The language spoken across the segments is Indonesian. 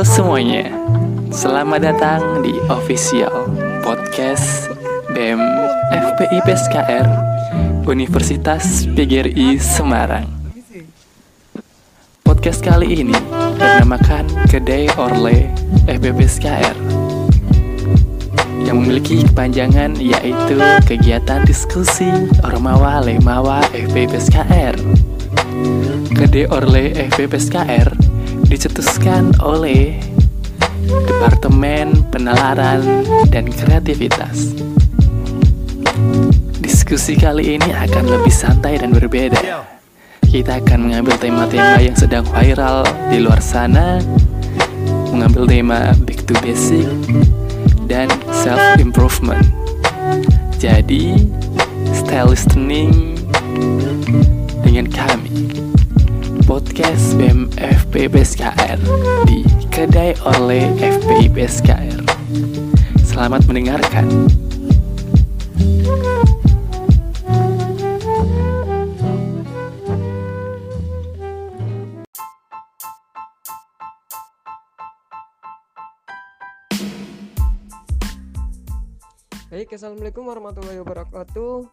Halo semuanya, selamat datang di official podcast BEM FPI PSKR Universitas PGRI Semarang. Podcast kali ini bernamakan Kedai Orle FPPSKR yang memiliki kepanjangan yaitu kegiatan diskusi Ormawa Lemawa FPPSKR. Kedai Orle FPPSKR dicetuskan oleh Departemen Penalaran dan Kreativitas. Diskusi kali ini akan lebih santai dan berbeda. Kita akan mengambil tema-tema yang sedang viral di luar sana, mengambil tema back to basic dan self improvement. Jadi, style listening dengan kami podcast BEM FP PSKR di Kedai Orle FPI PSKR. Selamat mendengarkan. Baik, assalamualaikum warahmatullahi wabarakatuh.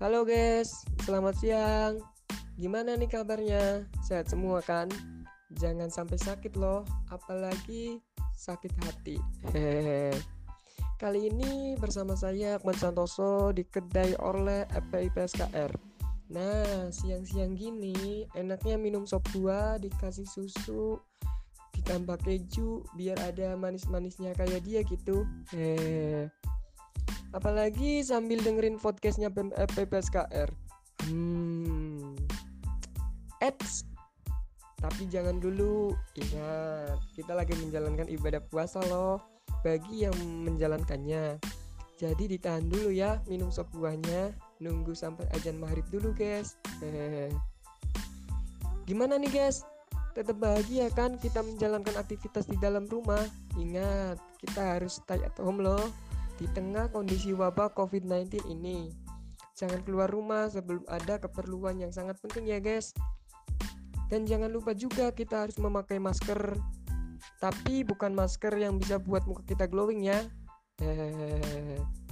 Halo guys, selamat siang. Gimana nih kabarnya? Sehat semua kan? Jangan sampai sakit loh, apalagi sakit hati. Hehehe. Kali ini bersama saya Akmal Santoso di kedai Orle FPI PSKR. Nah, siang-siang gini enaknya minum sop buah dikasih susu ditambah keju biar ada manis-manisnya kayak dia gitu. Hehehe. Apalagi sambil dengerin podcastnya BEM FPI PSKR. Hmm. Eits, tapi jangan dulu. Ingat, kita lagi menjalankan ibadah puasa loh. Bagi yang menjalankannya. Jadi ditahan dulu ya minum sop buahnya. Nunggu sampai ajan maghrib dulu guys. Gimana nih guys? Tetap bahagia kan kita menjalankan aktivitas di dalam rumah? Ingat, kita harus stay at home loh. Di tengah kondisi wabah COVID-19 ini. Jangan keluar rumah sebelum ada keperluan yang sangat penting ya guys. Dan jangan lupa juga kita harus memakai masker. Tapi bukan masker yang bisa buat muka kita glowing ya.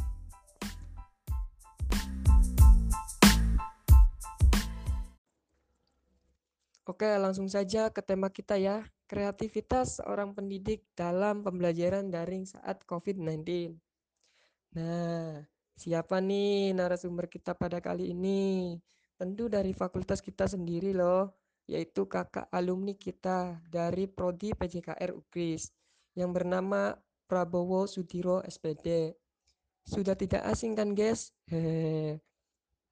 Oke, langsung saja ke tema kita ya. Kreativitas seorang pendidik dalam pembelajaran daring saat COVID-19. Nah, siapa nih narasumber kita pada kali ini? Tentu dari fakultas kita sendiri loh, yaitu kakak alumni kita dari Prodi PJKR UGRIS yang bernama Prabowo Sudiro SPD. Sudah tidak asing kan guys? Hehehe.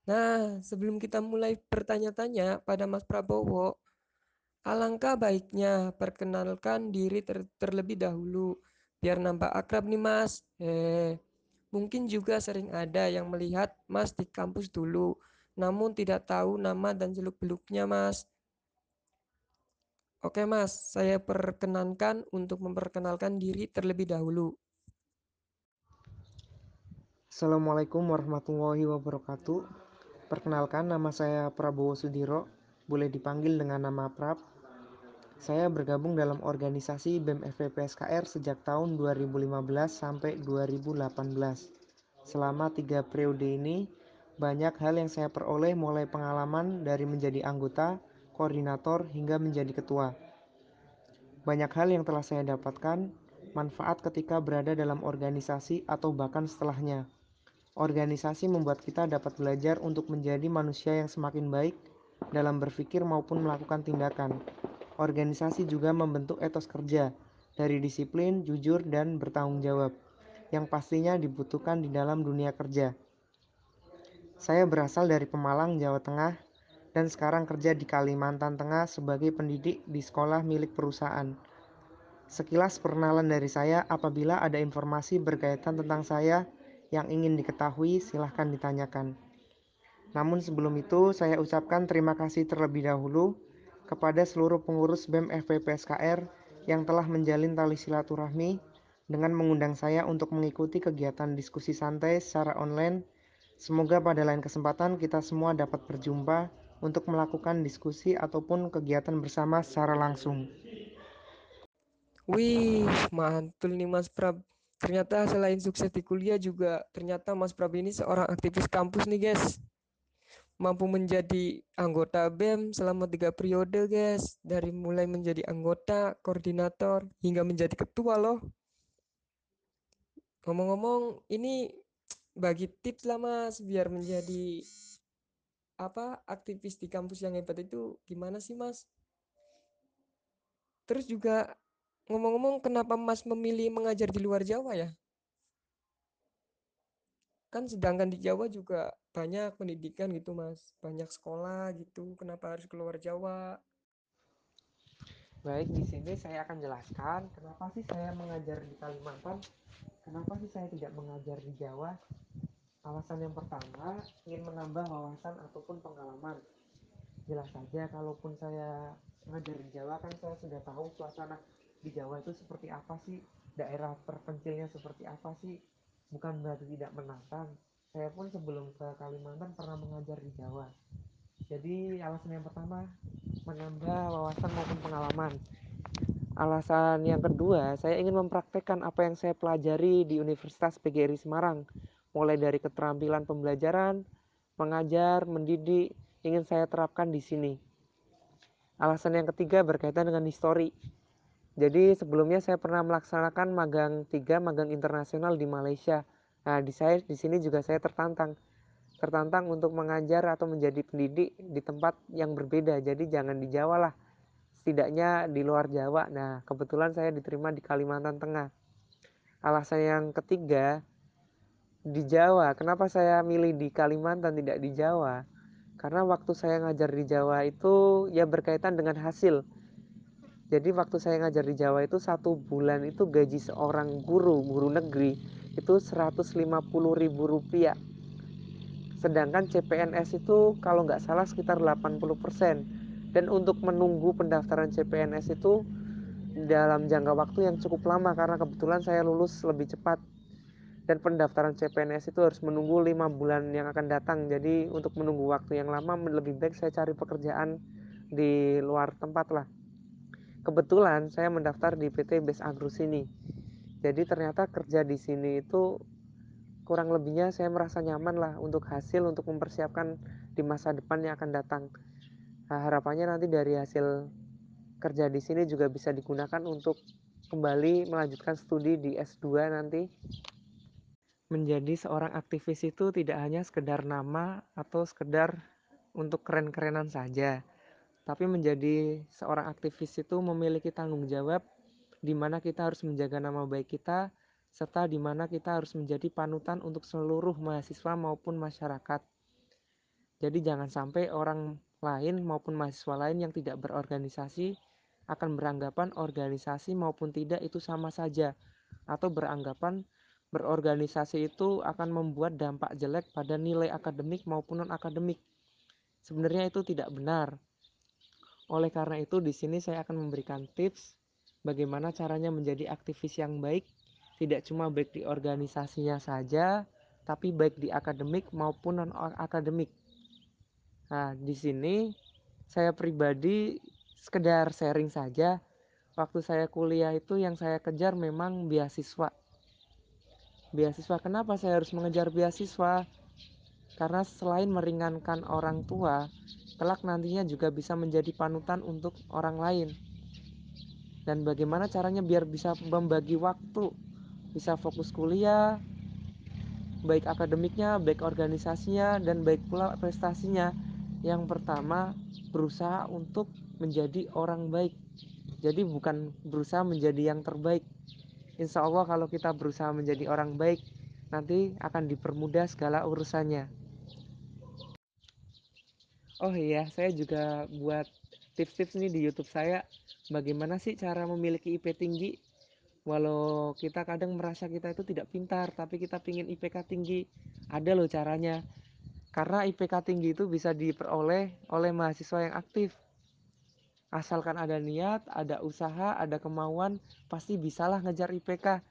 Nah, sebelum kita mulai bertanya-tanya pada Mas Prabowo, alangkah baiknya perkenalkan diri ter- terlebih dahulu biar nampak akrab nih Mas. Hehehe. Mungkin juga sering ada yang melihat Mas di kampus dulu, namun tidak tahu nama dan seluk-beluknya Mas. Oke Mas, saya perkenankan untuk memperkenalkan diri terlebih dahulu. Assalamualaikum warahmatullahi wabarakatuh. Perkenalkan nama saya Prabowo Sudiro, boleh dipanggil dengan nama Prab. Saya bergabung dalam organisasi BEM FPPSKR sejak tahun 2015 sampai 2018. Selama tiga periode ini, banyak hal yang saya peroleh mulai pengalaman dari menjadi anggota, koordinator, hingga menjadi ketua. Banyak hal yang telah saya dapatkan, manfaat ketika berada dalam organisasi atau bahkan setelahnya. Organisasi membuat kita dapat belajar untuk menjadi manusia yang semakin baik dalam berpikir maupun melakukan tindakan. Organisasi juga membentuk etos kerja dari disiplin, jujur, dan bertanggung jawab yang pastinya dibutuhkan di dalam dunia kerja. Saya berasal dari Pemalang, Jawa Tengah, dan sekarang kerja di Kalimantan Tengah sebagai pendidik di sekolah milik perusahaan. Sekilas perkenalan dari saya, apabila ada informasi berkaitan tentang saya yang ingin diketahui, silahkan ditanyakan. Namun sebelum itu, saya ucapkan terima kasih terlebih dahulu kepada seluruh pengurus BEM FPPSKR yang telah menjalin tali silaturahmi dengan mengundang saya untuk mengikuti kegiatan diskusi santai secara online. Semoga pada lain kesempatan kita semua dapat berjumpa untuk melakukan diskusi ataupun kegiatan bersama secara langsung. Wih, mantul nih Mas Prab. Ternyata selain sukses di kuliah juga ternyata Mas Prab ini seorang aktivis kampus nih guys. Mampu menjadi anggota BEM selama tiga periode guys. Dari mulai menjadi anggota, koordinator, hingga menjadi ketua loh. Ngomong-ngomong, ini bagi tips lah Mas biar menjadi apa aktivis di kampus yang hebat itu gimana sih Mas? Terus juga ngomong-ngomong kenapa Mas memilih mengajar di luar Jawa ya? Kan sedangkan di Jawa juga banyak pendidikan gitu Mas, banyak sekolah gitu. Kenapa harus keluar Jawa? Baik, di sini saya akan jelaskan kenapa sih saya mengajar di Kalimantan, kenapa sih saya tidak mengajar di Jawa. Alasan yang pertama, ingin menambah wawasan ataupun pengalaman. Jelas saja, kalaupun saya mengajar di Jawa kan saya sudah tahu suasana di Jawa itu seperti apa sih, daerah terpencilnya seperti apa sih. Bukan berarti tidak menantang. Saya pun sebelum ke Kalimantan pernah mengajar di Jawa. Jadi alasan yang pertama menambah wawasan maupun pengalaman. Alasan yang kedua, saya ingin mempraktekkan apa yang saya pelajari di Universitas PGRI Semarang, mulai dari keterampilan pembelajaran, mengajar, mendidik, ingin saya terapkan di sini. Alasan yang ketiga berkaitan dengan histori. Jadi sebelumnya saya pernah melaksanakan magang tiga magang internasional di Malaysia. Nah, di saya di sini juga saya tertantang tertantang untuk mengajar atau menjadi pendidik di tempat yang berbeda. Jadi jangan di Jawa lah, setidaknya di luar Jawa. Nah, kebetulan saya diterima di Kalimantan Tengah. Alasan yang ketiga, di Jawa, kenapa saya milih di Kalimantan tidak di Jawa? Karena waktu saya ngajar di Jawa itu ya berkaitan dengan hasil. Jadi waktu saya ngajar di Jawa itu satu bulan itu gaji seorang guru, guru negeri itu 150 ribu rupiah sedangkan CPNS itu kalau nggak salah sekitar 80% dan untuk menunggu pendaftaran CPNS itu dalam jangka waktu yang cukup lama karena kebetulan saya lulus lebih cepat dan pendaftaran CPNS itu harus menunggu lima bulan yang akan datang jadi untuk menunggu waktu yang lama lebih baik saya cari pekerjaan di luar tempat lah kebetulan saya mendaftar di PT Best Agro sini jadi ternyata kerja di sini itu kurang lebihnya saya merasa nyaman lah untuk hasil untuk mempersiapkan di masa depan yang akan datang. Nah, harapannya nanti dari hasil kerja di sini juga bisa digunakan untuk kembali melanjutkan studi di S2 nanti. Menjadi seorang aktivis itu tidak hanya sekedar nama atau sekedar untuk keren-kerenan saja, tapi menjadi seorang aktivis itu memiliki tanggung jawab di mana kita harus menjaga nama baik kita, serta di mana kita harus menjadi panutan untuk seluruh mahasiswa maupun masyarakat. Jadi jangan sampai orang lain maupun mahasiswa lain yang tidak berorganisasi akan beranggapan organisasi maupun tidak itu sama saja atau beranggapan berorganisasi itu akan membuat dampak jelek pada nilai akademik maupun non akademik. Sebenarnya itu tidak benar. Oleh karena itu di sini saya akan memberikan tips bagaimana caranya menjadi aktivis yang baik tidak cuma baik di organisasinya saja, tapi baik di akademik maupun non akademik. Nah, di sini saya pribadi sekedar sharing saja. Waktu saya kuliah itu yang saya kejar memang beasiswa. Beasiswa kenapa saya harus mengejar beasiswa? Karena selain meringankan orang tua, kelak nantinya juga bisa menjadi panutan untuk orang lain. Dan bagaimana caranya biar bisa membagi waktu bisa fokus kuliah baik akademiknya, baik organisasinya, dan baik pula prestasinya. Yang pertama, berusaha untuk menjadi orang baik. Jadi bukan berusaha menjadi yang terbaik. Insya Allah kalau kita berusaha menjadi orang baik, nanti akan dipermudah segala urusannya. Oh iya, saya juga buat tips-tips nih di YouTube saya. Bagaimana sih cara memiliki IP tinggi? walau kita kadang merasa kita itu tidak pintar tapi kita pingin IPK tinggi ada loh caranya karena IPK tinggi itu bisa diperoleh oleh mahasiswa yang aktif asalkan ada niat ada usaha ada kemauan pasti bisalah ngejar IPK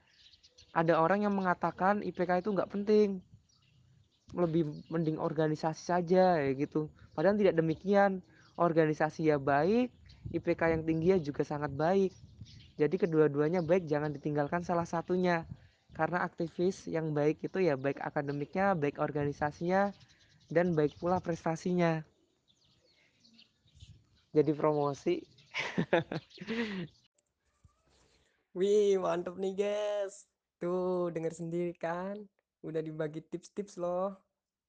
ada orang yang mengatakan IPK itu nggak penting. Lebih mending organisasi saja ya gitu. Padahal tidak demikian. Organisasi ya baik IPK yang tinggi ya juga sangat baik. Jadi kedua-duanya baik, jangan ditinggalkan salah satunya. Karena aktivis yang baik itu ya baik akademiknya, baik organisasinya, dan baik pula prestasinya. Jadi promosi. Wih, mantep nih guys. Tuh, denger sendiri kan. Udah dibagi tips-tips loh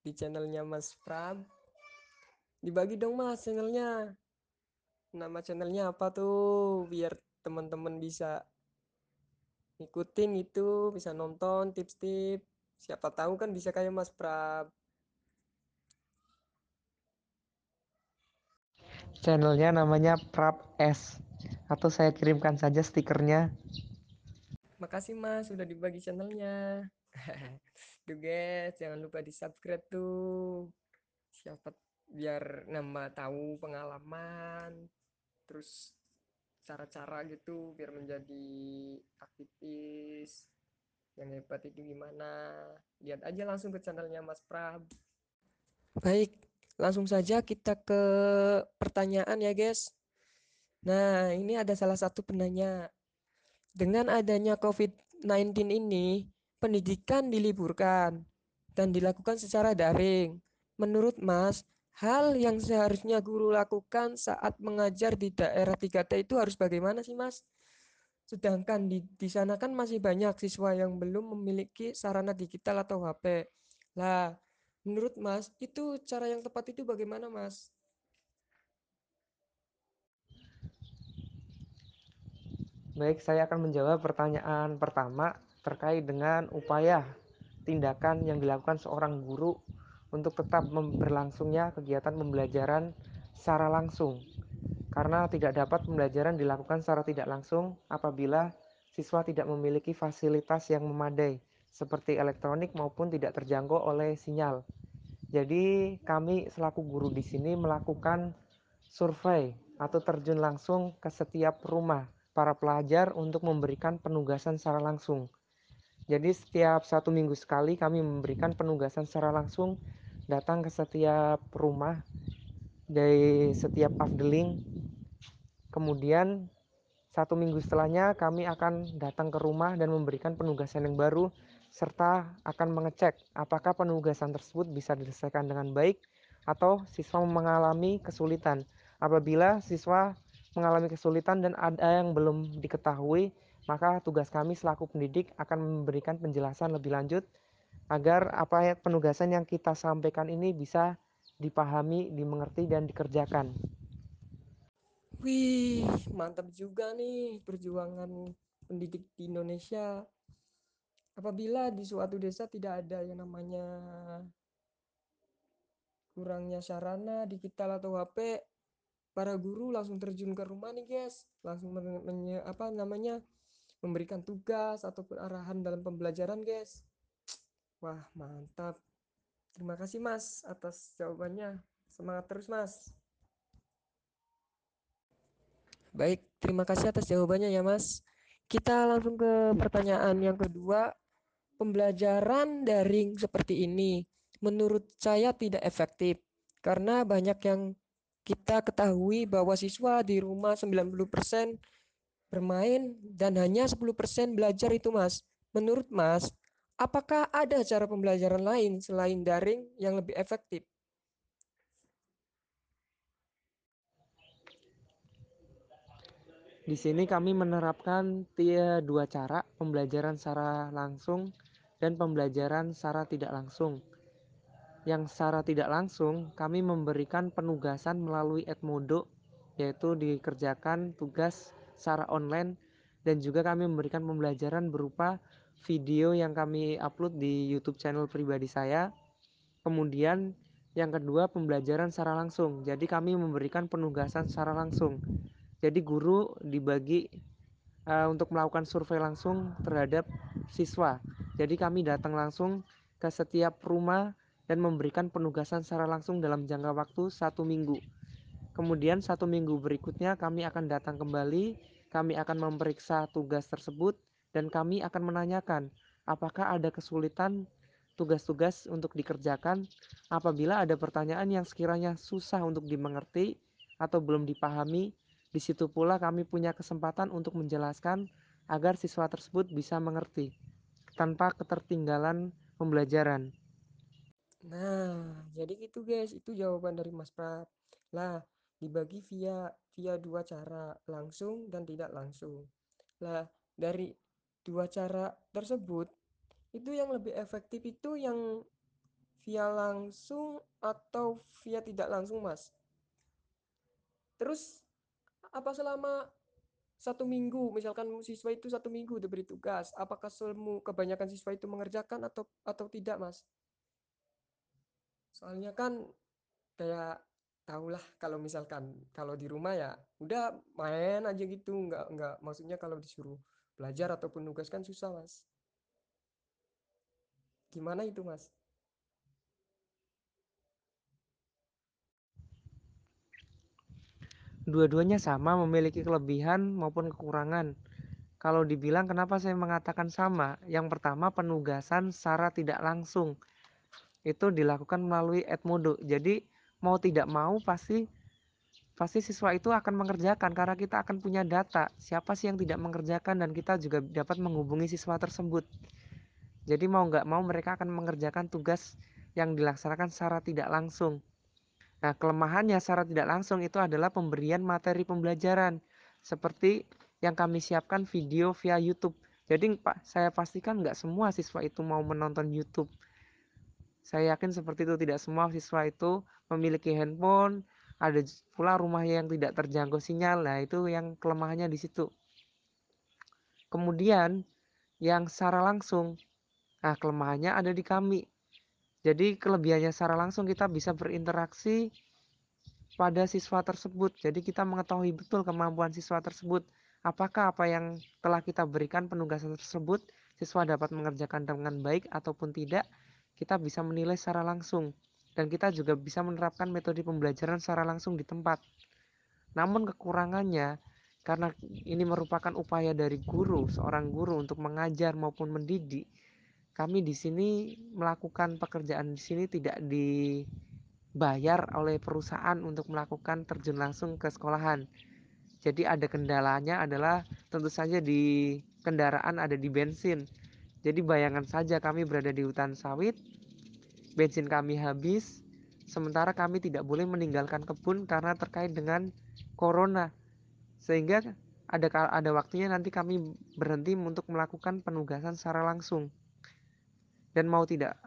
di channelnya Mas Prab. Dibagi dong Mas channelnya. Nama channelnya apa tuh? Biar teman-teman bisa ikutin itu, bisa nonton tips-tips. Siapa tahu kan bisa kayak Mas Prab. Channelnya namanya Prap S. Atau saya kirimkan saja stikernya. Makasih Mas sudah dibagi channelnya. Tuh guys, jangan lupa di subscribe tuh. Siapa biar nambah tahu pengalaman. Terus cara-cara gitu biar menjadi aktivis yang hebat itu gimana. Lihat aja langsung ke channelnya Mas Prab. Baik, langsung saja kita ke pertanyaan ya guys. Nah, ini ada salah satu penanya. Dengan adanya COVID-19 ini, pendidikan diliburkan dan dilakukan secara daring. Menurut Mas, hal yang seharusnya guru lakukan saat mengajar di daerah 3T itu harus bagaimana sih Mas? Sedangkan di, di sana kan masih banyak siswa yang belum memiliki sarana digital atau HP. Lah, menurut Mas, itu cara yang tepat itu bagaimana Mas? Baik, saya akan menjawab pertanyaan pertama terkait dengan upaya tindakan yang dilakukan seorang guru untuk tetap berlangsungnya kegiatan pembelajaran secara langsung. Karena tidak dapat pembelajaran dilakukan secara tidak langsung apabila siswa tidak memiliki fasilitas yang memadai seperti elektronik maupun tidak terjangkau oleh sinyal. Jadi kami selaku guru di sini melakukan survei atau terjun langsung ke setiap rumah para pelajar untuk memberikan penugasan secara langsung. Jadi setiap satu minggu sekali kami memberikan penugasan secara langsung datang ke setiap rumah dari setiap afdeling. Kemudian satu minggu setelahnya kami akan datang ke rumah dan memberikan penugasan yang baru serta akan mengecek apakah penugasan tersebut bisa diselesaikan dengan baik atau siswa mengalami kesulitan. Apabila siswa mengalami kesulitan dan ada yang belum diketahui, maka tugas kami selaku pendidik akan memberikan penjelasan lebih lanjut agar apa ya penugasan yang kita sampaikan ini bisa dipahami, dimengerti dan dikerjakan. Wih, mantap juga nih perjuangan pendidik di Indonesia. Apabila di suatu desa tidak ada yang namanya kurangnya sarana digital atau HP, para guru langsung terjun ke rumah nih guys. Langsung men, apa namanya memberikan tugas ataupun arahan dalam pembelajaran guys. Wah mantap. Terima kasih mas atas jawabannya. Semangat terus mas. Baik terima kasih atas jawabannya ya mas. Kita langsung ke pertanyaan yang kedua pembelajaran daring seperti ini menurut saya tidak efektif karena banyak yang kita ketahui bahwa siswa di rumah 90% bermain dan hanya 10% belajar itu Mas. Menurut Mas, apakah ada cara pembelajaran lain selain daring yang lebih efektif? Di sini kami menerapkan dua cara pembelajaran secara langsung dan pembelajaran secara tidak langsung yang secara tidak langsung kami memberikan penugasan melalui Edmodo yaitu dikerjakan tugas secara online dan juga kami memberikan pembelajaran berupa video yang kami upload di YouTube channel pribadi saya. Kemudian yang kedua pembelajaran secara langsung. Jadi kami memberikan penugasan secara langsung. Jadi guru dibagi uh, untuk melakukan survei langsung terhadap siswa. Jadi kami datang langsung ke setiap rumah dan memberikan penugasan secara langsung dalam jangka waktu satu minggu. Kemudian satu minggu berikutnya kami akan datang kembali, kami akan memeriksa tugas tersebut dan kami akan menanyakan apakah ada kesulitan tugas-tugas untuk dikerjakan apabila ada pertanyaan yang sekiranya susah untuk dimengerti atau belum dipahami Di situ pula kami punya kesempatan untuk menjelaskan agar siswa tersebut bisa mengerti tanpa ketertinggalan pembelajaran. Nah, jadi gitu guys, itu jawaban dari Mas Prab. Lah, dibagi via via dua cara, langsung dan tidak langsung. Lah, dari dua cara tersebut, itu yang lebih efektif itu yang via langsung atau via tidak langsung, Mas? Terus apa selama satu minggu, misalkan siswa itu satu minggu diberi tugas, apakah semua kebanyakan siswa itu mengerjakan atau atau tidak, Mas? Soalnya kan kayak tahulah kalau misalkan kalau di rumah ya udah main aja gitu, nggak nggak maksudnya kalau disuruh belajar ataupun tugas kan susah, Mas. Gimana itu, Mas? Dua-duanya sama memiliki kelebihan maupun kekurangan. Kalau dibilang kenapa saya mengatakan sama? Yang pertama penugasan secara tidak langsung. Itu dilakukan melalui Edmodo. Jadi mau tidak mau pasti pasti siswa itu akan mengerjakan karena kita akan punya data siapa sih yang tidak mengerjakan dan kita juga dapat menghubungi siswa tersebut. Jadi mau nggak mau mereka akan mengerjakan tugas yang dilaksanakan secara tidak langsung. Nah, kelemahannya secara tidak langsung itu adalah pemberian materi pembelajaran seperti yang kami siapkan video via YouTube. Jadi Pak, saya pastikan nggak semua siswa itu mau menonton YouTube. Saya yakin seperti itu tidak semua siswa itu memiliki handphone, ada pula rumah yang tidak terjangkau sinyal. Nah, itu yang kelemahannya di situ. Kemudian yang secara langsung, nah kelemahannya ada di kami. Jadi kelebihannya secara langsung kita bisa berinteraksi pada siswa tersebut. Jadi kita mengetahui betul kemampuan siswa tersebut. Apakah apa yang telah kita berikan penugasan tersebut siswa dapat mengerjakan dengan baik ataupun tidak, kita bisa menilai secara langsung. Dan kita juga bisa menerapkan metode pembelajaran secara langsung di tempat. Namun kekurangannya, karena ini merupakan upaya dari guru, seorang guru untuk mengajar maupun mendidik, kami di sini melakukan pekerjaan di sini tidak dibayar oleh perusahaan untuk melakukan terjun langsung ke sekolahan. Jadi ada kendalanya adalah tentu saja di kendaraan ada di bensin. Jadi bayangan saja kami berada di hutan sawit, bensin kami habis, sementara kami tidak boleh meninggalkan kebun karena terkait dengan corona. Sehingga ada ada waktunya nanti kami berhenti untuk melakukan penugasan secara langsung dan mau tidak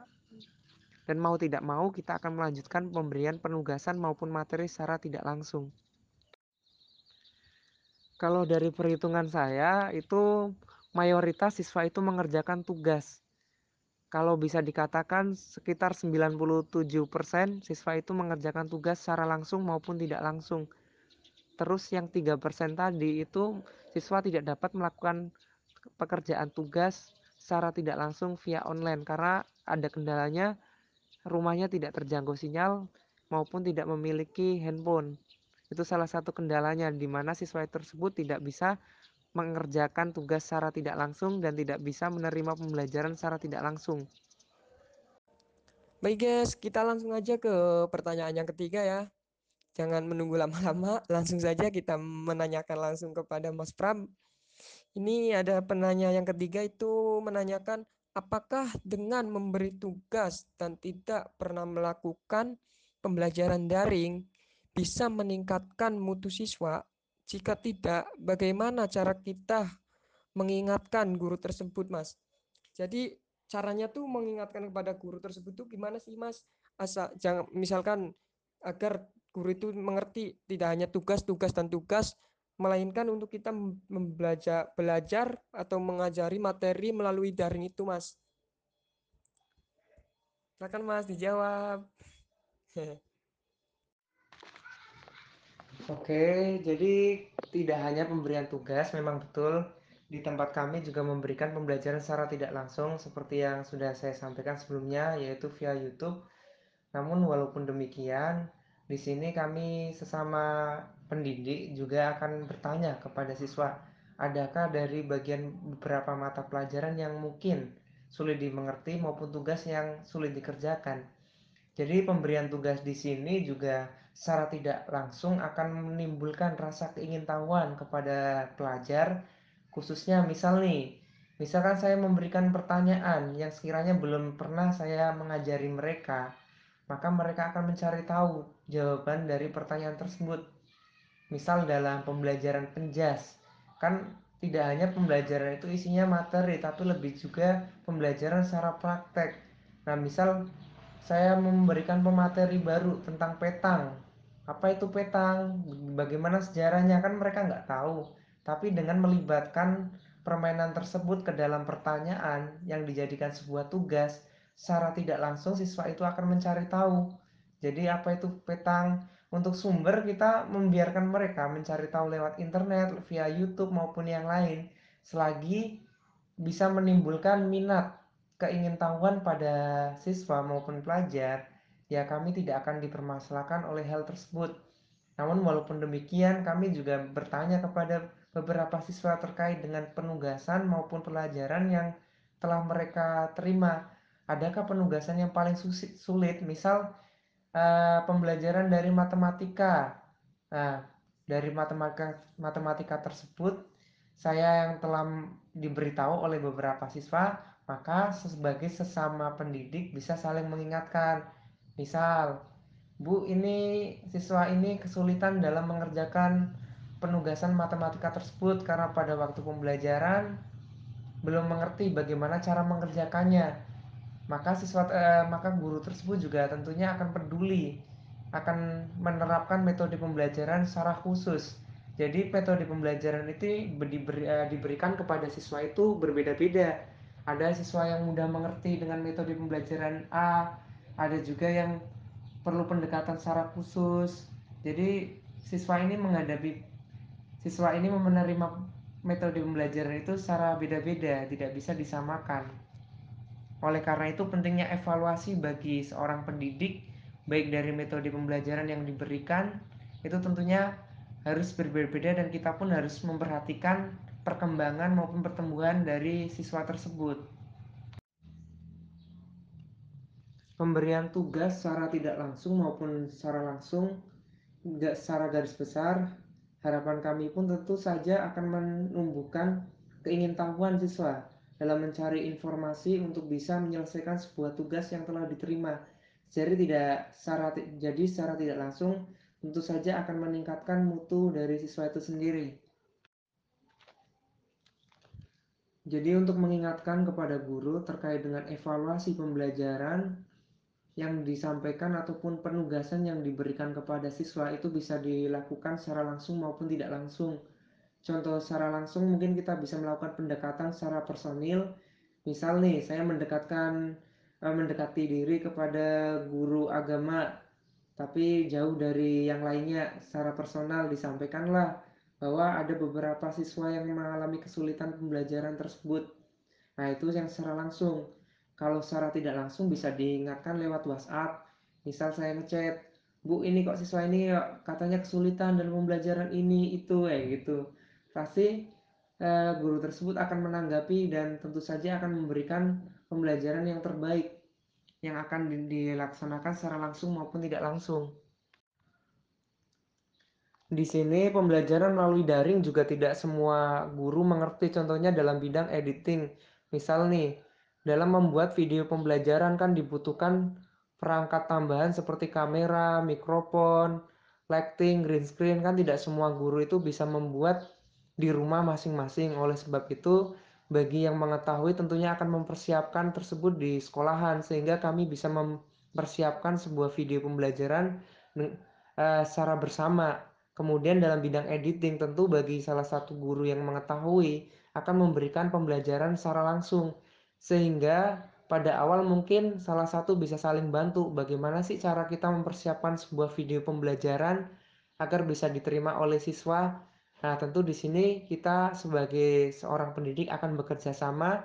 dan mau tidak mau kita akan melanjutkan pemberian penugasan maupun materi secara tidak langsung. Kalau dari perhitungan saya itu mayoritas siswa itu mengerjakan tugas. Kalau bisa dikatakan sekitar 97% siswa itu mengerjakan tugas secara langsung maupun tidak langsung. Terus yang 3% tadi itu siswa tidak dapat melakukan pekerjaan tugas secara tidak langsung via online karena ada kendalanya rumahnya tidak terjangkau sinyal maupun tidak memiliki handphone. Itu salah satu kendalanya di mana siswa tersebut tidak bisa mengerjakan tugas secara tidak langsung dan tidak bisa menerima pembelajaran secara tidak langsung. Baik guys, kita langsung aja ke pertanyaan yang ketiga ya. Jangan menunggu lama-lama, langsung saja kita menanyakan langsung kepada Mas Pram ini ada penanya yang ketiga itu menanyakan apakah dengan memberi tugas dan tidak pernah melakukan pembelajaran daring bisa meningkatkan mutu siswa? Jika tidak, bagaimana cara kita mengingatkan guru tersebut, Mas? Jadi caranya tuh mengingatkan kepada guru tersebut tuh gimana sih, Mas? Asa jangan misalkan agar guru itu mengerti tidak hanya tugas, tugas dan tugas, melainkan untuk kita membelajar belajar atau mengajari materi melalui daring itu mas silakan mas dijawab Oke, jadi tidak hanya pemberian tugas, memang betul di tempat kami juga memberikan pembelajaran secara tidak langsung seperti yang sudah saya sampaikan sebelumnya yaitu via YouTube. Namun walaupun demikian, di sini kami sesama pendidik juga akan bertanya kepada siswa, adakah dari bagian beberapa mata pelajaran yang mungkin sulit dimengerti maupun tugas yang sulit dikerjakan. Jadi pemberian tugas di sini juga secara tidak langsung akan menimbulkan rasa keingintahuan kepada pelajar khususnya misal nih misalkan saya memberikan pertanyaan yang sekiranya belum pernah saya mengajari mereka maka mereka akan mencari tahu jawaban dari pertanyaan tersebut misal dalam pembelajaran penjas kan tidak hanya pembelajaran itu isinya materi tapi lebih juga pembelajaran secara praktek. Nah misal saya memberikan pemateri baru tentang petang. Apa itu petang? Bagaimana sejarahnya? Kan mereka nggak tahu. Tapi dengan melibatkan permainan tersebut ke dalam pertanyaan yang dijadikan sebuah tugas secara tidak langsung siswa itu akan mencari tahu. Jadi apa itu petang untuk sumber kita membiarkan mereka mencari tahu lewat internet via YouTube maupun yang lain selagi bisa menimbulkan minat keingintahuan pada siswa maupun pelajar ya kami tidak akan dipermasalahkan oleh hal tersebut namun walaupun demikian kami juga bertanya kepada beberapa siswa terkait dengan penugasan maupun pelajaran yang telah mereka terima. Adakah penugasan yang paling sulit? Misal uh, pembelajaran dari matematika. Nah, dari matematika matematika tersebut saya yang telah diberitahu oleh beberapa siswa, maka sebagai sesama pendidik bisa saling mengingatkan. Misal, Bu, ini siswa ini kesulitan dalam mengerjakan penugasan matematika tersebut karena pada waktu pembelajaran belum mengerti bagaimana cara mengerjakannya. Maka siswa eh, maka guru tersebut juga tentunya akan peduli akan menerapkan metode pembelajaran secara khusus. Jadi metode pembelajaran itu diberi, eh, diberikan kepada siswa itu berbeda-beda. Ada siswa yang mudah mengerti dengan metode pembelajaran A, ada juga yang perlu pendekatan secara khusus. Jadi siswa ini menghadapi siswa ini menerima metode pembelajaran itu secara beda-beda, tidak bisa disamakan. Oleh karena itu pentingnya evaluasi bagi seorang pendidik baik dari metode pembelajaran yang diberikan itu tentunya harus berbeda-beda dan kita pun harus memperhatikan perkembangan maupun pertumbuhan dari siswa tersebut. Pemberian tugas secara tidak langsung maupun secara langsung secara garis besar Harapan kami pun tentu saja akan menumbuhkan keingintahuan siswa dalam mencari informasi untuk bisa menyelesaikan sebuah tugas yang telah diterima. Jadi tidak secara jadi secara tidak langsung tentu saja akan meningkatkan mutu dari siswa itu sendiri. Jadi untuk mengingatkan kepada guru terkait dengan evaluasi pembelajaran yang disampaikan ataupun penugasan yang diberikan kepada siswa itu bisa dilakukan secara langsung maupun tidak langsung. Contoh secara langsung mungkin kita bisa melakukan pendekatan secara personil. Misal nih, saya mendekatkan eh, mendekati diri kepada guru agama tapi jauh dari yang lainnya secara personal disampaikanlah bahwa ada beberapa siswa yang mengalami kesulitan pembelajaran tersebut. Nah, itu yang secara langsung kalau secara tidak langsung bisa diingatkan lewat WhatsApp misal saya ngechat Bu ini kok siswa ini katanya kesulitan dalam pembelajaran ini itu eh gitu pasti eh, guru tersebut akan menanggapi dan tentu saja akan memberikan pembelajaran yang terbaik yang akan dilaksanakan secara langsung maupun tidak langsung. Di sini pembelajaran melalui daring juga tidak semua guru mengerti contohnya dalam bidang editing. Misal nih, dalam membuat video pembelajaran kan dibutuhkan perangkat tambahan seperti kamera, mikrofon, lighting, green screen kan tidak semua guru itu bisa membuat di rumah masing-masing. Oleh sebab itu, bagi yang mengetahui tentunya akan mempersiapkan tersebut di sekolahan sehingga kami bisa mempersiapkan sebuah video pembelajaran uh, secara bersama. Kemudian dalam bidang editing tentu bagi salah satu guru yang mengetahui akan memberikan pembelajaran secara langsung sehingga pada awal mungkin salah satu bisa saling bantu bagaimana sih cara kita mempersiapkan sebuah video pembelajaran agar bisa diterima oleh siswa. Nah, tentu di sini kita sebagai seorang pendidik akan bekerja sama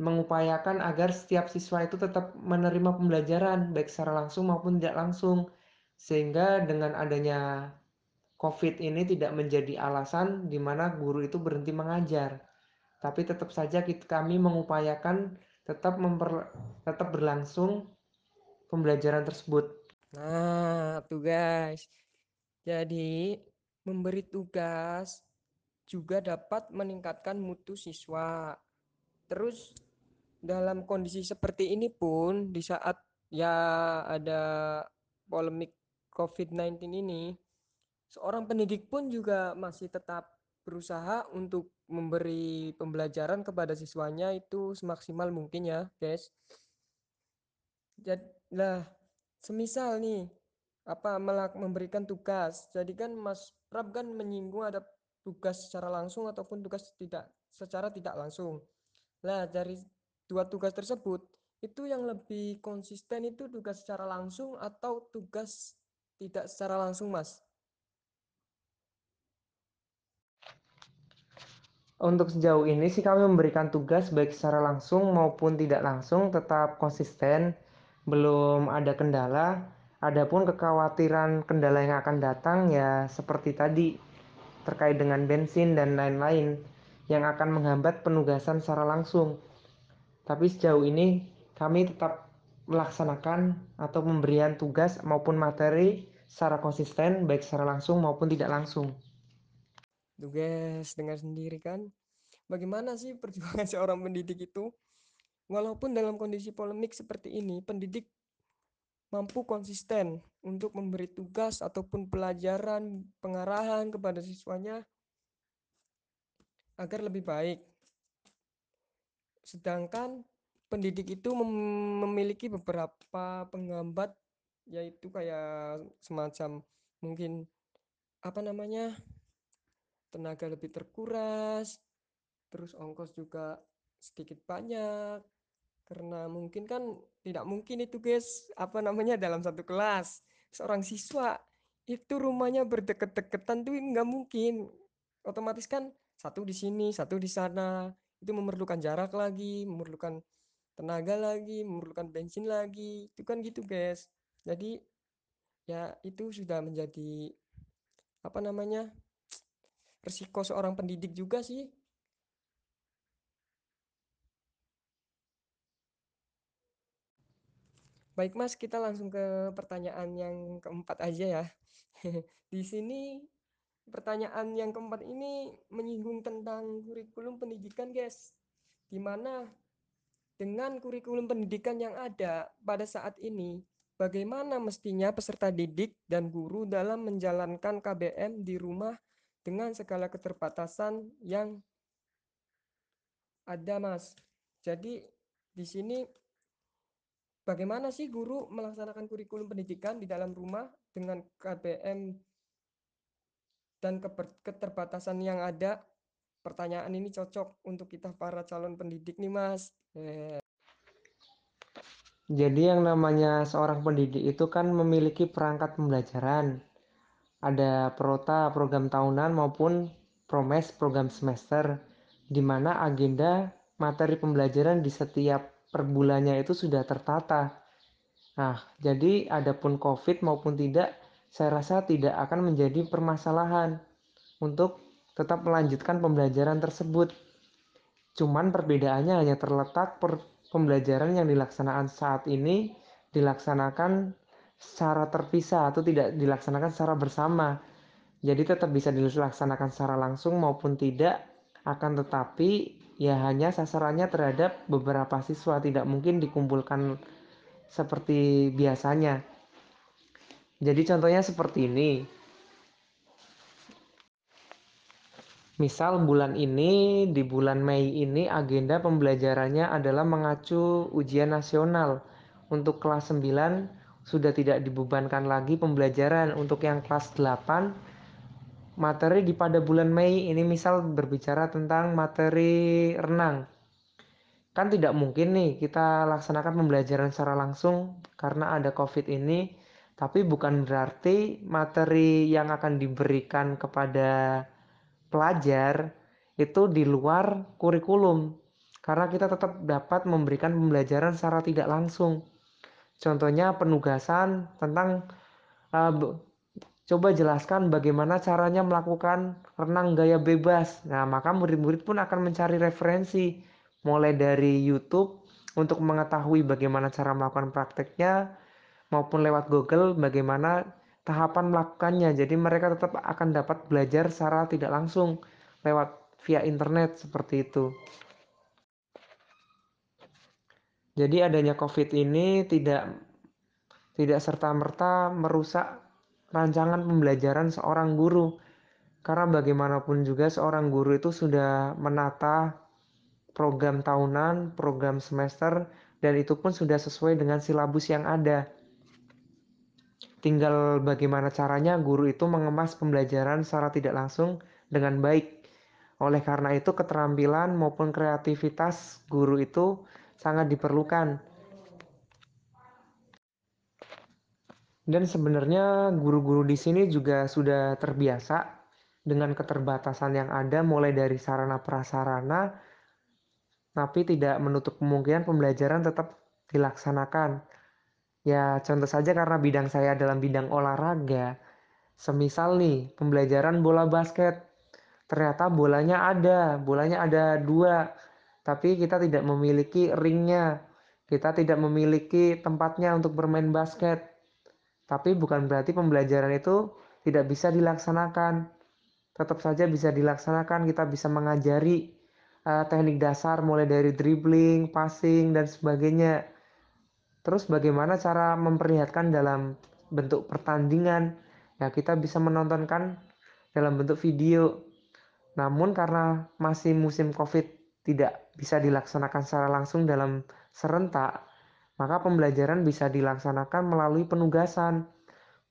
mengupayakan agar setiap siswa itu tetap menerima pembelajaran baik secara langsung maupun tidak langsung sehingga dengan adanya COVID ini tidak menjadi alasan di mana guru itu berhenti mengajar tapi tetap saja kita, kami mengupayakan tetap memper, tetap berlangsung pembelajaran tersebut. Nah, tuh guys. Jadi, memberi tugas juga dapat meningkatkan mutu siswa. Terus dalam kondisi seperti ini pun di saat ya ada polemik COVID-19 ini, seorang pendidik pun juga masih tetap berusaha untuk memberi pembelajaran kepada siswanya itu semaksimal mungkin ya, guys. Jadi, lah, semisal nih apa memberikan tugas. Jadi kan Mas Prab kan menyinggung ada tugas secara langsung ataupun tugas tidak secara tidak langsung. Lah, dari dua tugas tersebut itu yang lebih konsisten itu tugas secara langsung atau tugas tidak secara langsung, Mas? Untuk sejauh ini sih kami memberikan tugas baik secara langsung maupun tidak langsung tetap konsisten, belum ada kendala. Adapun kekhawatiran kendala yang akan datang ya seperti tadi terkait dengan bensin dan lain-lain yang akan menghambat penugasan secara langsung. Tapi sejauh ini kami tetap melaksanakan atau pemberian tugas maupun materi secara konsisten baik secara langsung maupun tidak langsung. Tuh guys, dengar sendiri kan. Bagaimana sih perjuangan seorang pendidik itu? Walaupun dalam kondisi polemik seperti ini, pendidik mampu konsisten untuk memberi tugas ataupun pelajaran pengarahan kepada siswanya agar lebih baik. Sedangkan pendidik itu memiliki beberapa penghambat yaitu kayak semacam mungkin apa namanya tenaga lebih terkuras, terus ongkos juga sedikit banyak, karena mungkin kan tidak mungkin itu guys, apa namanya dalam satu kelas, seorang siswa itu rumahnya berdekat-dekatan tuh nggak mungkin. Otomatis kan satu di sini, satu di sana, itu memerlukan jarak lagi, memerlukan tenaga lagi, memerlukan bensin lagi, itu kan gitu guys. Jadi ya itu sudah menjadi apa namanya resiko seorang pendidik juga sih. Baik Mas, kita langsung ke pertanyaan yang keempat aja ya. Di sini pertanyaan yang keempat ini menyinggung tentang kurikulum pendidikan guys. Di mana dengan kurikulum pendidikan yang ada pada saat ini, bagaimana mestinya peserta didik dan guru dalam menjalankan KBM di rumah dengan segala keterbatasan yang ada, Mas. Jadi di sini bagaimana sih guru melaksanakan kurikulum pendidikan di dalam rumah dengan KBM dan keterbatasan yang ada? Pertanyaan ini cocok untuk kita para calon pendidik nih, Mas. Eh. Jadi yang namanya seorang pendidik itu kan memiliki perangkat pembelajaran ada prota program tahunan maupun promes program semester di mana agenda materi pembelajaran di setiap per bulannya itu sudah tertata. Nah, jadi adapun Covid maupun tidak, saya rasa tidak akan menjadi permasalahan untuk tetap melanjutkan pembelajaran tersebut. Cuman perbedaannya hanya terletak per pembelajaran yang dilaksanakan saat ini dilaksanakan secara terpisah atau tidak dilaksanakan secara bersama. Jadi tetap bisa dilaksanakan secara langsung maupun tidak, akan tetapi ya hanya sasarannya terhadap beberapa siswa tidak mungkin dikumpulkan seperti biasanya. Jadi contohnya seperti ini. Misal bulan ini, di bulan Mei ini agenda pembelajarannya adalah mengacu ujian nasional untuk kelas 9 sudah tidak dibebankan lagi pembelajaran untuk yang kelas 8 materi di pada bulan Mei. Ini misal berbicara tentang materi renang. Kan tidak mungkin nih kita laksanakan pembelajaran secara langsung karena ada covid ini. Tapi bukan berarti materi yang akan diberikan kepada pelajar itu di luar kurikulum. Karena kita tetap dapat memberikan pembelajaran secara tidak langsung. Contohnya penugasan tentang uh, coba jelaskan bagaimana caranya melakukan renang gaya bebas. Nah, maka murid-murid pun akan mencari referensi mulai dari YouTube untuk mengetahui bagaimana cara melakukan prakteknya, maupun lewat Google bagaimana tahapan melakukannya. Jadi mereka tetap akan dapat belajar secara tidak langsung lewat via internet seperti itu. Jadi adanya COVID ini tidak tidak serta-merta merusak rancangan pembelajaran seorang guru. Karena bagaimanapun juga seorang guru itu sudah menata program tahunan, program semester, dan itu pun sudah sesuai dengan silabus yang ada. Tinggal bagaimana caranya guru itu mengemas pembelajaran secara tidak langsung dengan baik. Oleh karena itu, keterampilan maupun kreativitas guru itu sangat diperlukan. Dan sebenarnya guru-guru di sini juga sudah terbiasa dengan keterbatasan yang ada mulai dari sarana prasarana tapi tidak menutup kemungkinan pembelajaran tetap dilaksanakan. Ya, contoh saja karena bidang saya dalam bidang olahraga. Semisal nih, pembelajaran bola basket. Ternyata bolanya ada, bolanya ada dua, tapi kita tidak memiliki ringnya. Kita tidak memiliki tempatnya untuk bermain basket. Tapi bukan berarti pembelajaran itu tidak bisa dilaksanakan. Tetap saja bisa dilaksanakan, kita bisa mengajari uh, teknik dasar mulai dari dribbling, passing dan sebagainya. Terus bagaimana cara memperlihatkan dalam bentuk pertandingan? Ya, kita bisa menontonkan dalam bentuk video. Namun karena masih musim Covid tidak bisa dilaksanakan secara langsung dalam serentak, maka pembelajaran bisa dilaksanakan melalui penugasan.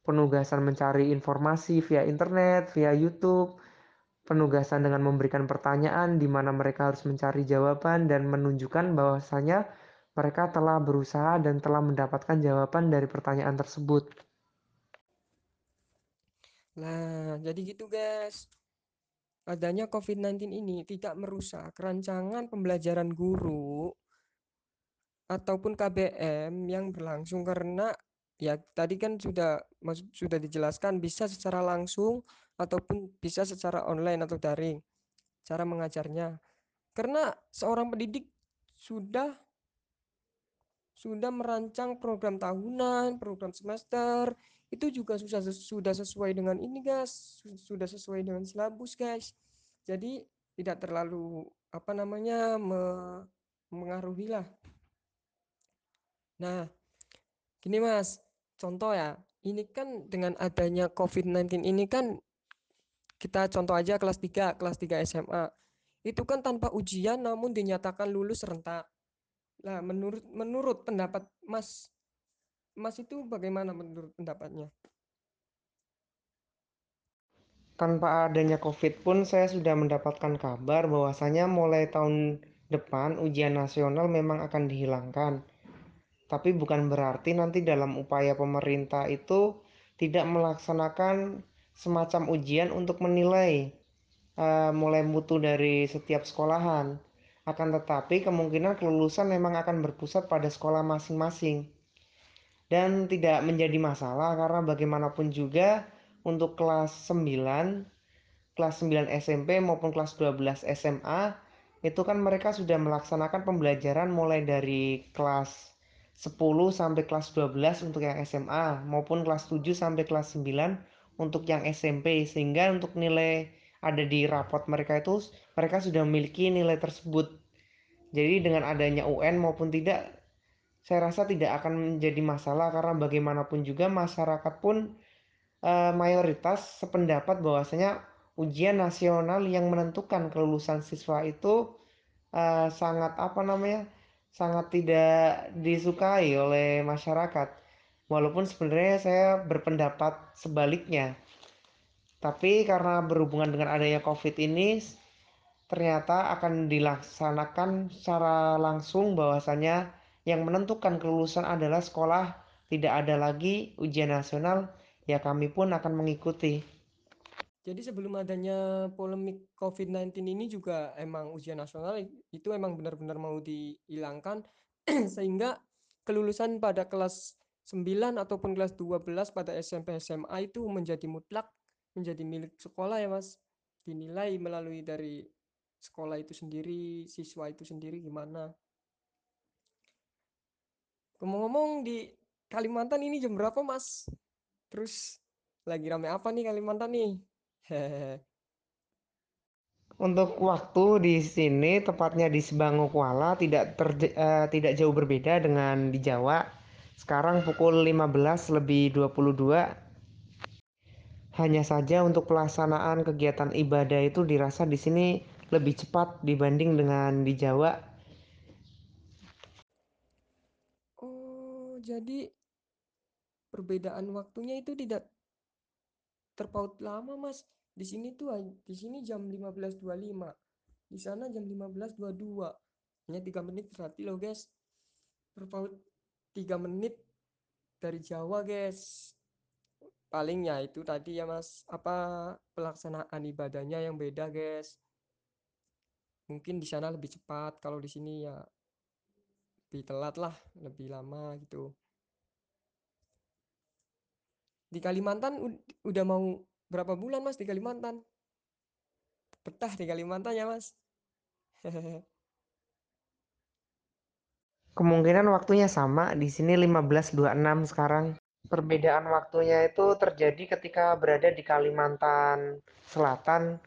Penugasan mencari informasi via internet, via YouTube, penugasan dengan memberikan pertanyaan di mana mereka harus mencari jawaban dan menunjukkan bahwasanya mereka telah berusaha dan telah mendapatkan jawaban dari pertanyaan tersebut. Nah, jadi gitu guys. Adanya COVID-19 ini tidak merusak rancangan pembelajaran guru ataupun KBM yang berlangsung karena ya tadi kan sudah sudah dijelaskan bisa secara langsung ataupun bisa secara online atau daring cara mengajarnya karena seorang pendidik sudah sudah merancang program tahunan, program semester, itu juga sudah sudah sesuai dengan ini guys, sudah sesuai dengan silabus guys. Jadi tidak terlalu apa namanya me, mengaruhi lah Nah, gini Mas, contoh ya, ini kan dengan adanya COVID-19 ini kan kita contoh aja kelas 3, kelas 3 SMA. Itu kan tanpa ujian namun dinyatakan lulus serentak. Nah, menurut menurut pendapat Mas Mas itu bagaimana menurut pendapatnya? Tanpa adanya COVID pun saya sudah mendapatkan kabar bahwasanya mulai tahun depan ujian nasional memang akan dihilangkan tapi bukan berarti nanti dalam upaya pemerintah itu tidak melaksanakan semacam ujian untuk menilai uh, mulai mutu dari setiap sekolahan. Akan tetapi kemungkinan kelulusan memang akan berpusat pada sekolah masing-masing. Dan tidak menjadi masalah karena bagaimanapun juga untuk kelas 9, kelas 9 SMP maupun kelas 12 SMA itu kan mereka sudah melaksanakan pembelajaran mulai dari kelas 10 sampai kelas 12 untuk yang SMA maupun kelas 7 sampai kelas 9 untuk yang SMP sehingga untuk nilai ada di raport mereka itu mereka sudah memiliki nilai tersebut. Jadi dengan adanya UN maupun tidak saya rasa tidak akan menjadi masalah karena bagaimanapun juga masyarakat pun e, mayoritas sependapat bahwasanya ujian nasional yang menentukan kelulusan siswa itu e, sangat apa namanya sangat tidak disukai oleh masyarakat. Walaupun sebenarnya saya berpendapat sebaliknya. Tapi karena berhubungan dengan adanya COVID ini, ternyata akan dilaksanakan secara langsung bahwasanya yang menentukan kelulusan adalah sekolah, tidak ada lagi ujian nasional, ya kami pun akan mengikuti. Jadi sebelum adanya polemik COVID-19 ini juga emang ujian nasional itu emang benar-benar mau dihilangkan sehingga kelulusan pada kelas 9 ataupun kelas 12 pada SMP SMA itu menjadi mutlak menjadi milik sekolah ya Mas. Dinilai melalui dari sekolah itu sendiri, siswa itu sendiri gimana. Ngomong-ngomong di Kalimantan ini jam berapa, Mas? Terus lagi rame apa nih Kalimantan nih? Untuk waktu di sini, tepatnya di Sebango Kuala, tidak terj- eh, tidak jauh berbeda dengan di Jawa. Sekarang pukul 15 lebih 22. Hanya saja untuk pelaksanaan kegiatan ibadah itu dirasa di sini lebih cepat dibanding dengan di Jawa. Oh, jadi perbedaan waktunya itu tidak terpaut lama, Mas. Di sini tuh di sini jam 15.25. Di sana jam 15.22. Hanya 3 menit berarti loh, guys. Terpaut 3 menit dari Jawa, guys. Palingnya itu tadi ya, Mas. Apa pelaksanaan ibadahnya yang beda, guys. Mungkin di sana lebih cepat, kalau di sini ya lebih telat lah, lebih lama gitu. Di Kalimantan ud- udah mau berapa bulan Mas di Kalimantan? Betah di Kalimantan ya Mas? Kemungkinan waktunya sama, di sini 15.26 sekarang. Perbedaan waktunya itu terjadi ketika berada di Kalimantan Selatan.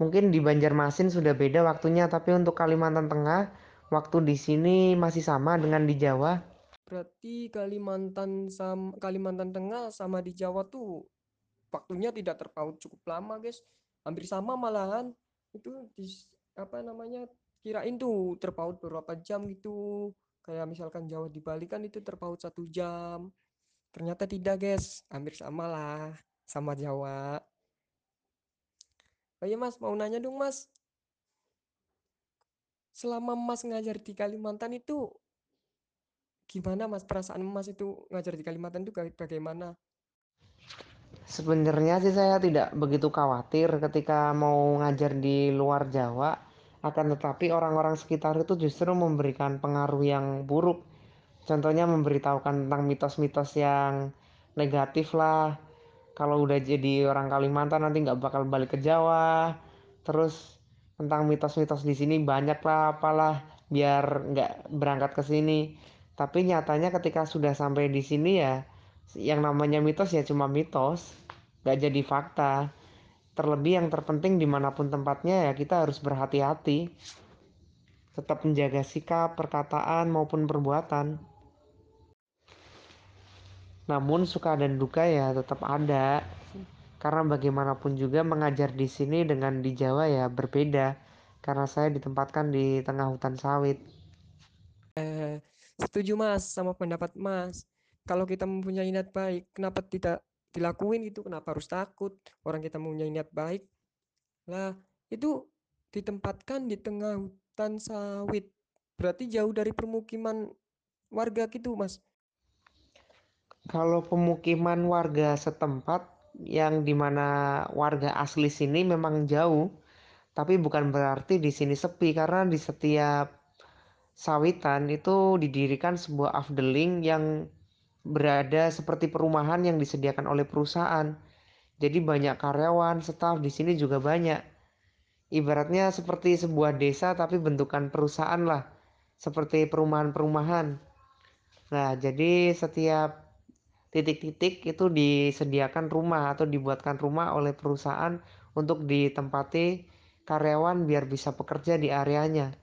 Mungkin di Banjarmasin sudah beda waktunya, tapi untuk Kalimantan Tengah, waktu di sini masih sama dengan di Jawa. Berarti Kalimantan sama Kalimantan Tengah sama di Jawa tuh waktunya tidak terpaut cukup lama, guys. Hampir sama malahan. Itu di apa namanya? Kirain tuh terpaut beberapa jam gitu. Kayak misalkan Jawa di Bali kan itu terpaut satu jam. Ternyata tidak, guys. Hampir sama lah sama Jawa. Oh iya Mas, mau nanya dong Mas. Selama Mas ngajar di Kalimantan itu gimana Mas perasaan Mas itu ngajar di Kalimantan itu bagaimana? Sebenarnya sih saya tidak begitu khawatir ketika mau ngajar di luar Jawa, akan tetapi orang-orang sekitar itu justru memberikan pengaruh yang buruk. Contohnya memberitahukan tentang mitos-mitos yang negatif lah. Kalau udah jadi orang Kalimantan nanti nggak bakal balik ke Jawa. Terus tentang mitos-mitos di sini banyak lah apalah biar nggak berangkat ke sini. Tapi nyatanya ketika sudah sampai di sini ya yang namanya mitos ya cuma mitos, nggak jadi fakta. Terlebih yang terpenting di mana pun tempatnya ya kita harus berhati-hati. Tetap menjaga sikap, perkataan maupun perbuatan. Namun suka dan duka ya tetap ada. Karena bagaimanapun juga mengajar di sini dengan di Jawa ya berbeda. Karena saya ditempatkan di tengah hutan sawit. Setuju Mas sama pendapat Mas. Kalau kita mempunyai niat baik, kenapa tidak dilakuin itu? Kenapa harus takut? Orang kita mempunyai niat baik. Lah, itu ditempatkan di tengah hutan sawit. Berarti jauh dari permukiman warga gitu, Mas. Kalau pemukiman warga setempat yang di mana warga asli sini memang jauh, tapi bukan berarti di sini sepi karena di setiap sawitan itu didirikan sebuah afdeling yang berada seperti perumahan yang disediakan oleh perusahaan. Jadi banyak karyawan, staf di sini juga banyak. Ibaratnya seperti sebuah desa tapi bentukan perusahaan lah. Seperti perumahan-perumahan. Nah, jadi setiap titik-titik itu disediakan rumah atau dibuatkan rumah oleh perusahaan untuk ditempati karyawan biar bisa bekerja di areanya.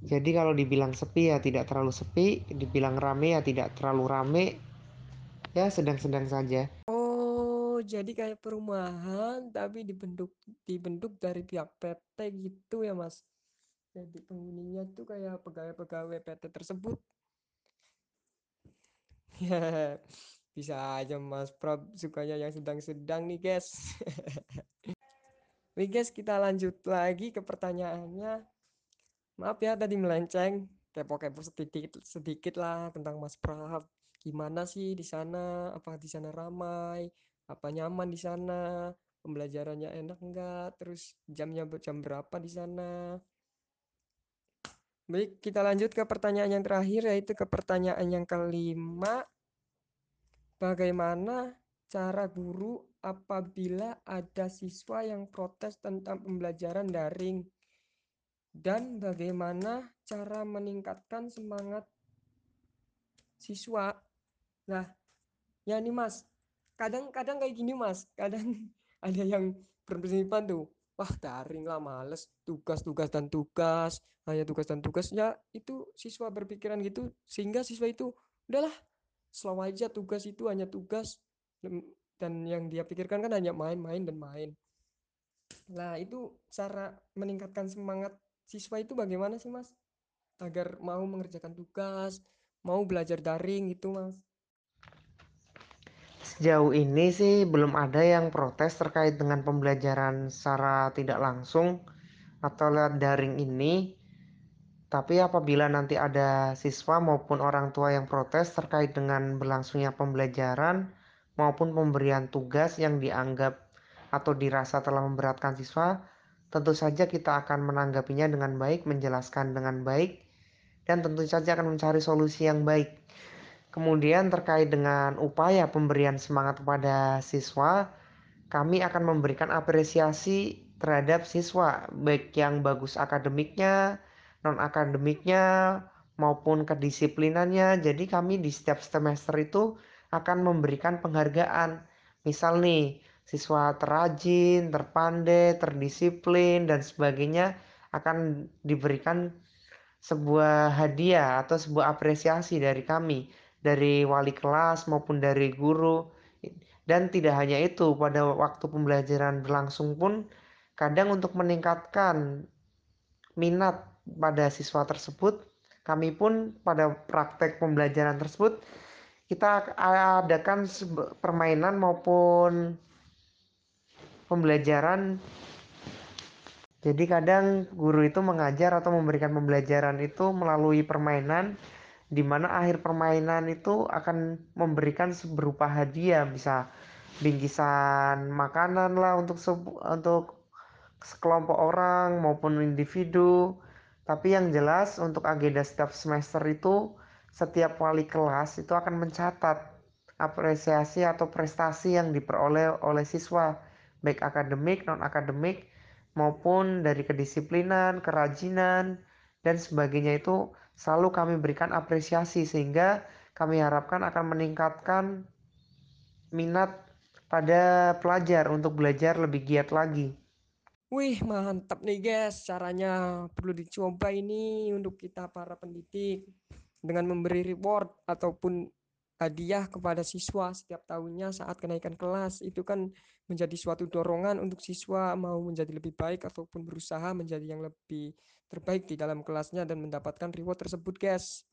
Jadi kalau dibilang sepi ya tidak terlalu sepi, dibilang rame ya tidak terlalu rame. Ya sedang-sedang saja. Oh, jadi kayak perumahan tapi dibentuk dibentuk dari pihak PT gitu ya, Mas. Jadi penghuninya tuh kayak pegawai-pegawai PT tersebut. Ya, bisa aja Mas Prab sukanya yang sedang-sedang nih, guys. Oke, guys, kita lanjut lagi ke pertanyaannya. Maaf ya tadi melenceng, kepo-kepo sedikit sedikit lah tentang Mas Prab. Gimana sih di sana? Apa di sana ramai? Apa nyaman di sana? Pembelajarannya enak enggak? Terus jamnya jam berapa di sana? Baik, kita lanjut ke pertanyaan yang terakhir yaitu ke pertanyaan yang kelima. Bagaimana cara guru apabila ada siswa yang protes tentang pembelajaran daring? Dan bagaimana cara meningkatkan semangat siswa? Nah, ya nih Mas, kadang-kadang kayak gini Mas, kadang ada yang berprinsip tuh, wah daring lah males. Tugas-tugas dan tugas, hanya tugas dan tugas. Ya itu siswa berpikiran gitu sehingga siswa itu udahlah slow aja tugas itu hanya tugas. Dan yang dia pikirkan kan hanya main-main dan main. Nah, itu cara meningkatkan semangat siswa itu bagaimana sih, Mas? Agar mau mengerjakan tugas, mau belajar daring gitu, Mas. Sejauh ini sih belum ada yang protes terkait dengan pembelajaran secara tidak langsung atau lewat daring ini. Tapi apabila nanti ada siswa maupun orang tua yang protes terkait dengan berlangsungnya pembelajaran maupun pemberian tugas yang dianggap atau dirasa telah memberatkan siswa, tentu saja kita akan menanggapinya dengan baik, menjelaskan dengan baik, dan tentu saja akan mencari solusi yang baik. Kemudian terkait dengan upaya pemberian semangat kepada siswa, kami akan memberikan apresiasi terhadap siswa, baik yang bagus akademiknya, non-akademiknya, maupun kedisiplinannya. Jadi kami di setiap semester itu akan memberikan penghargaan. Misal nih, siswa terrajin, terpandai, terdisiplin, dan sebagainya akan diberikan sebuah hadiah atau sebuah apresiasi dari kami, dari wali kelas maupun dari guru. Dan tidak hanya itu, pada waktu pembelajaran berlangsung pun kadang untuk meningkatkan minat pada siswa tersebut, kami pun pada praktek pembelajaran tersebut kita adakan permainan maupun pembelajaran. Jadi kadang guru itu mengajar atau memberikan pembelajaran itu melalui permainan di mana akhir permainan itu akan memberikan berupa hadiah bisa bingkisan makanan lah untuk untuk sekelompok orang maupun individu. Tapi yang jelas untuk agenda setiap semester itu setiap wali kelas itu akan mencatat apresiasi atau prestasi yang diperoleh oleh siswa baik akademik, non-akademik, maupun dari kedisiplinan, kerajinan, dan sebagainya itu selalu kami berikan apresiasi sehingga kami harapkan akan meningkatkan minat pada pelajar untuk belajar lebih giat lagi. Wih, mantap nih guys. Caranya perlu dicoba ini untuk kita para pendidik dengan memberi reward ataupun hadiah kepada siswa setiap tahunnya saat kenaikan kelas. Itu kan menjadi suatu dorongan untuk siswa mau menjadi lebih baik ataupun berusaha menjadi yang lebih terbaik di dalam kelasnya dan mendapatkan reward tersebut guys.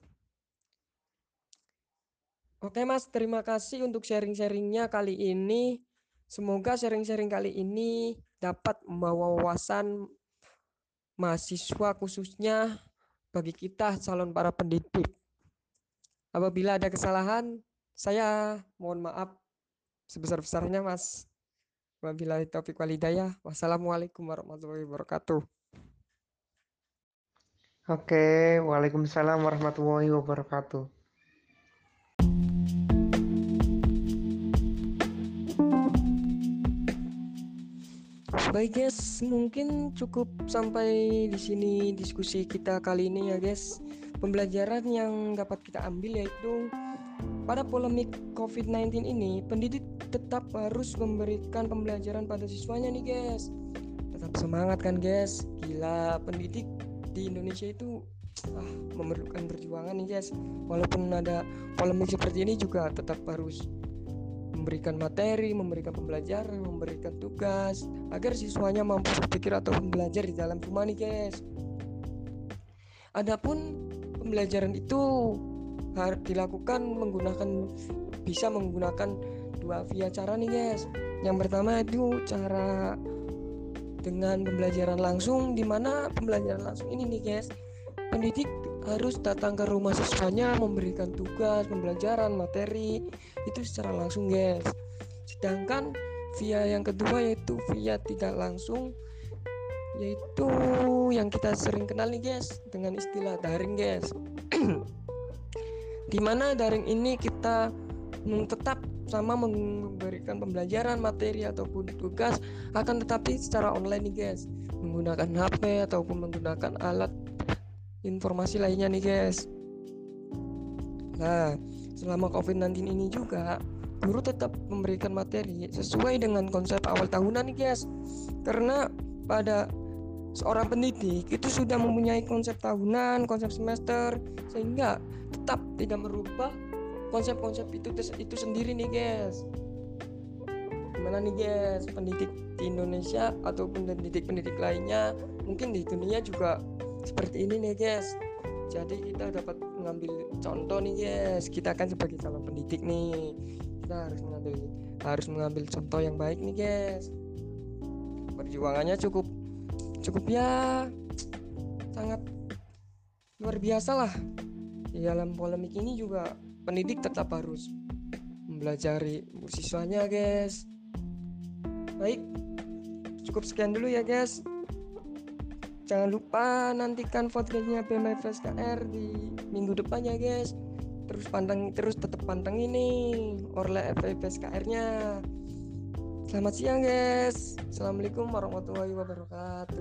Oke mas terima kasih untuk sharing-sharingnya kali ini. Semoga sharing-sharing kali ini dapat membawa wawasan mahasiswa khususnya bagi kita calon para pendidik Apabila ada kesalahan, saya mohon maaf sebesar-besarnya, Mas. Apabila topik walidaya, wassalamualaikum warahmatullahi wabarakatuh. Oke, waalaikumsalam warahmatullahi wabarakatuh. Baik guys, mungkin cukup sampai di sini diskusi kita kali ini ya guys pembelajaran yang dapat kita ambil yaitu pada polemik COVID-19 ini, pendidik tetap harus memberikan pembelajaran pada siswanya nih guys. Tetap semangat kan guys. Gila, pendidik di Indonesia itu ah, memerlukan perjuangan nih guys. Walaupun ada polemik seperti ini juga tetap harus memberikan materi, memberikan pembelajaran, memberikan tugas agar siswanya mampu berpikir atau belajar di dalam rumah nih guys. Adapun pembelajaran itu harus dilakukan menggunakan bisa menggunakan dua via cara nih guys. Yang pertama itu cara dengan pembelajaran langsung di mana pembelajaran langsung ini nih guys. Pendidik harus datang ke rumah siswanya memberikan tugas, pembelajaran, materi itu secara langsung guys. Sedangkan via yang kedua yaitu via tidak langsung yaitu yang kita sering kenal nih guys dengan istilah daring guys. Di mana daring ini kita tetap sama memberikan pembelajaran materi ataupun tugas akan tetapi secara online nih guys. Menggunakan HP ataupun menggunakan alat informasi lainnya nih guys. Nah selama COVID-19 ini juga guru tetap memberikan materi sesuai dengan konsep awal tahunan nih guys. Karena pada seorang pendidik itu sudah mempunyai konsep tahunan, konsep semester sehingga tetap tidak merubah konsep-konsep itu itu sendiri nih guys. Gimana nih guys? Pendidik di Indonesia ataupun pendidik-pendidik lainnya mungkin di dunia juga seperti ini nih guys. Jadi kita dapat mengambil contoh nih guys. Kita kan sebagai calon pendidik nih. Kita harus mengambil harus mengambil contoh yang baik nih guys. Perjuangannya cukup cukup ya sangat luar biasa lah. Di dalam polemik ini juga pendidik tetap harus mempelajari siswanya guys. Baik cukup sekian dulu ya guys. Jangan lupa nantikan podcastnya BMFSKR di minggu depan ya guys. Terus pantang terus tetap pantang ini Orla FFSKR nya Selamat siang guys. Assalamualaikum warahmatullahi wabarakatuh.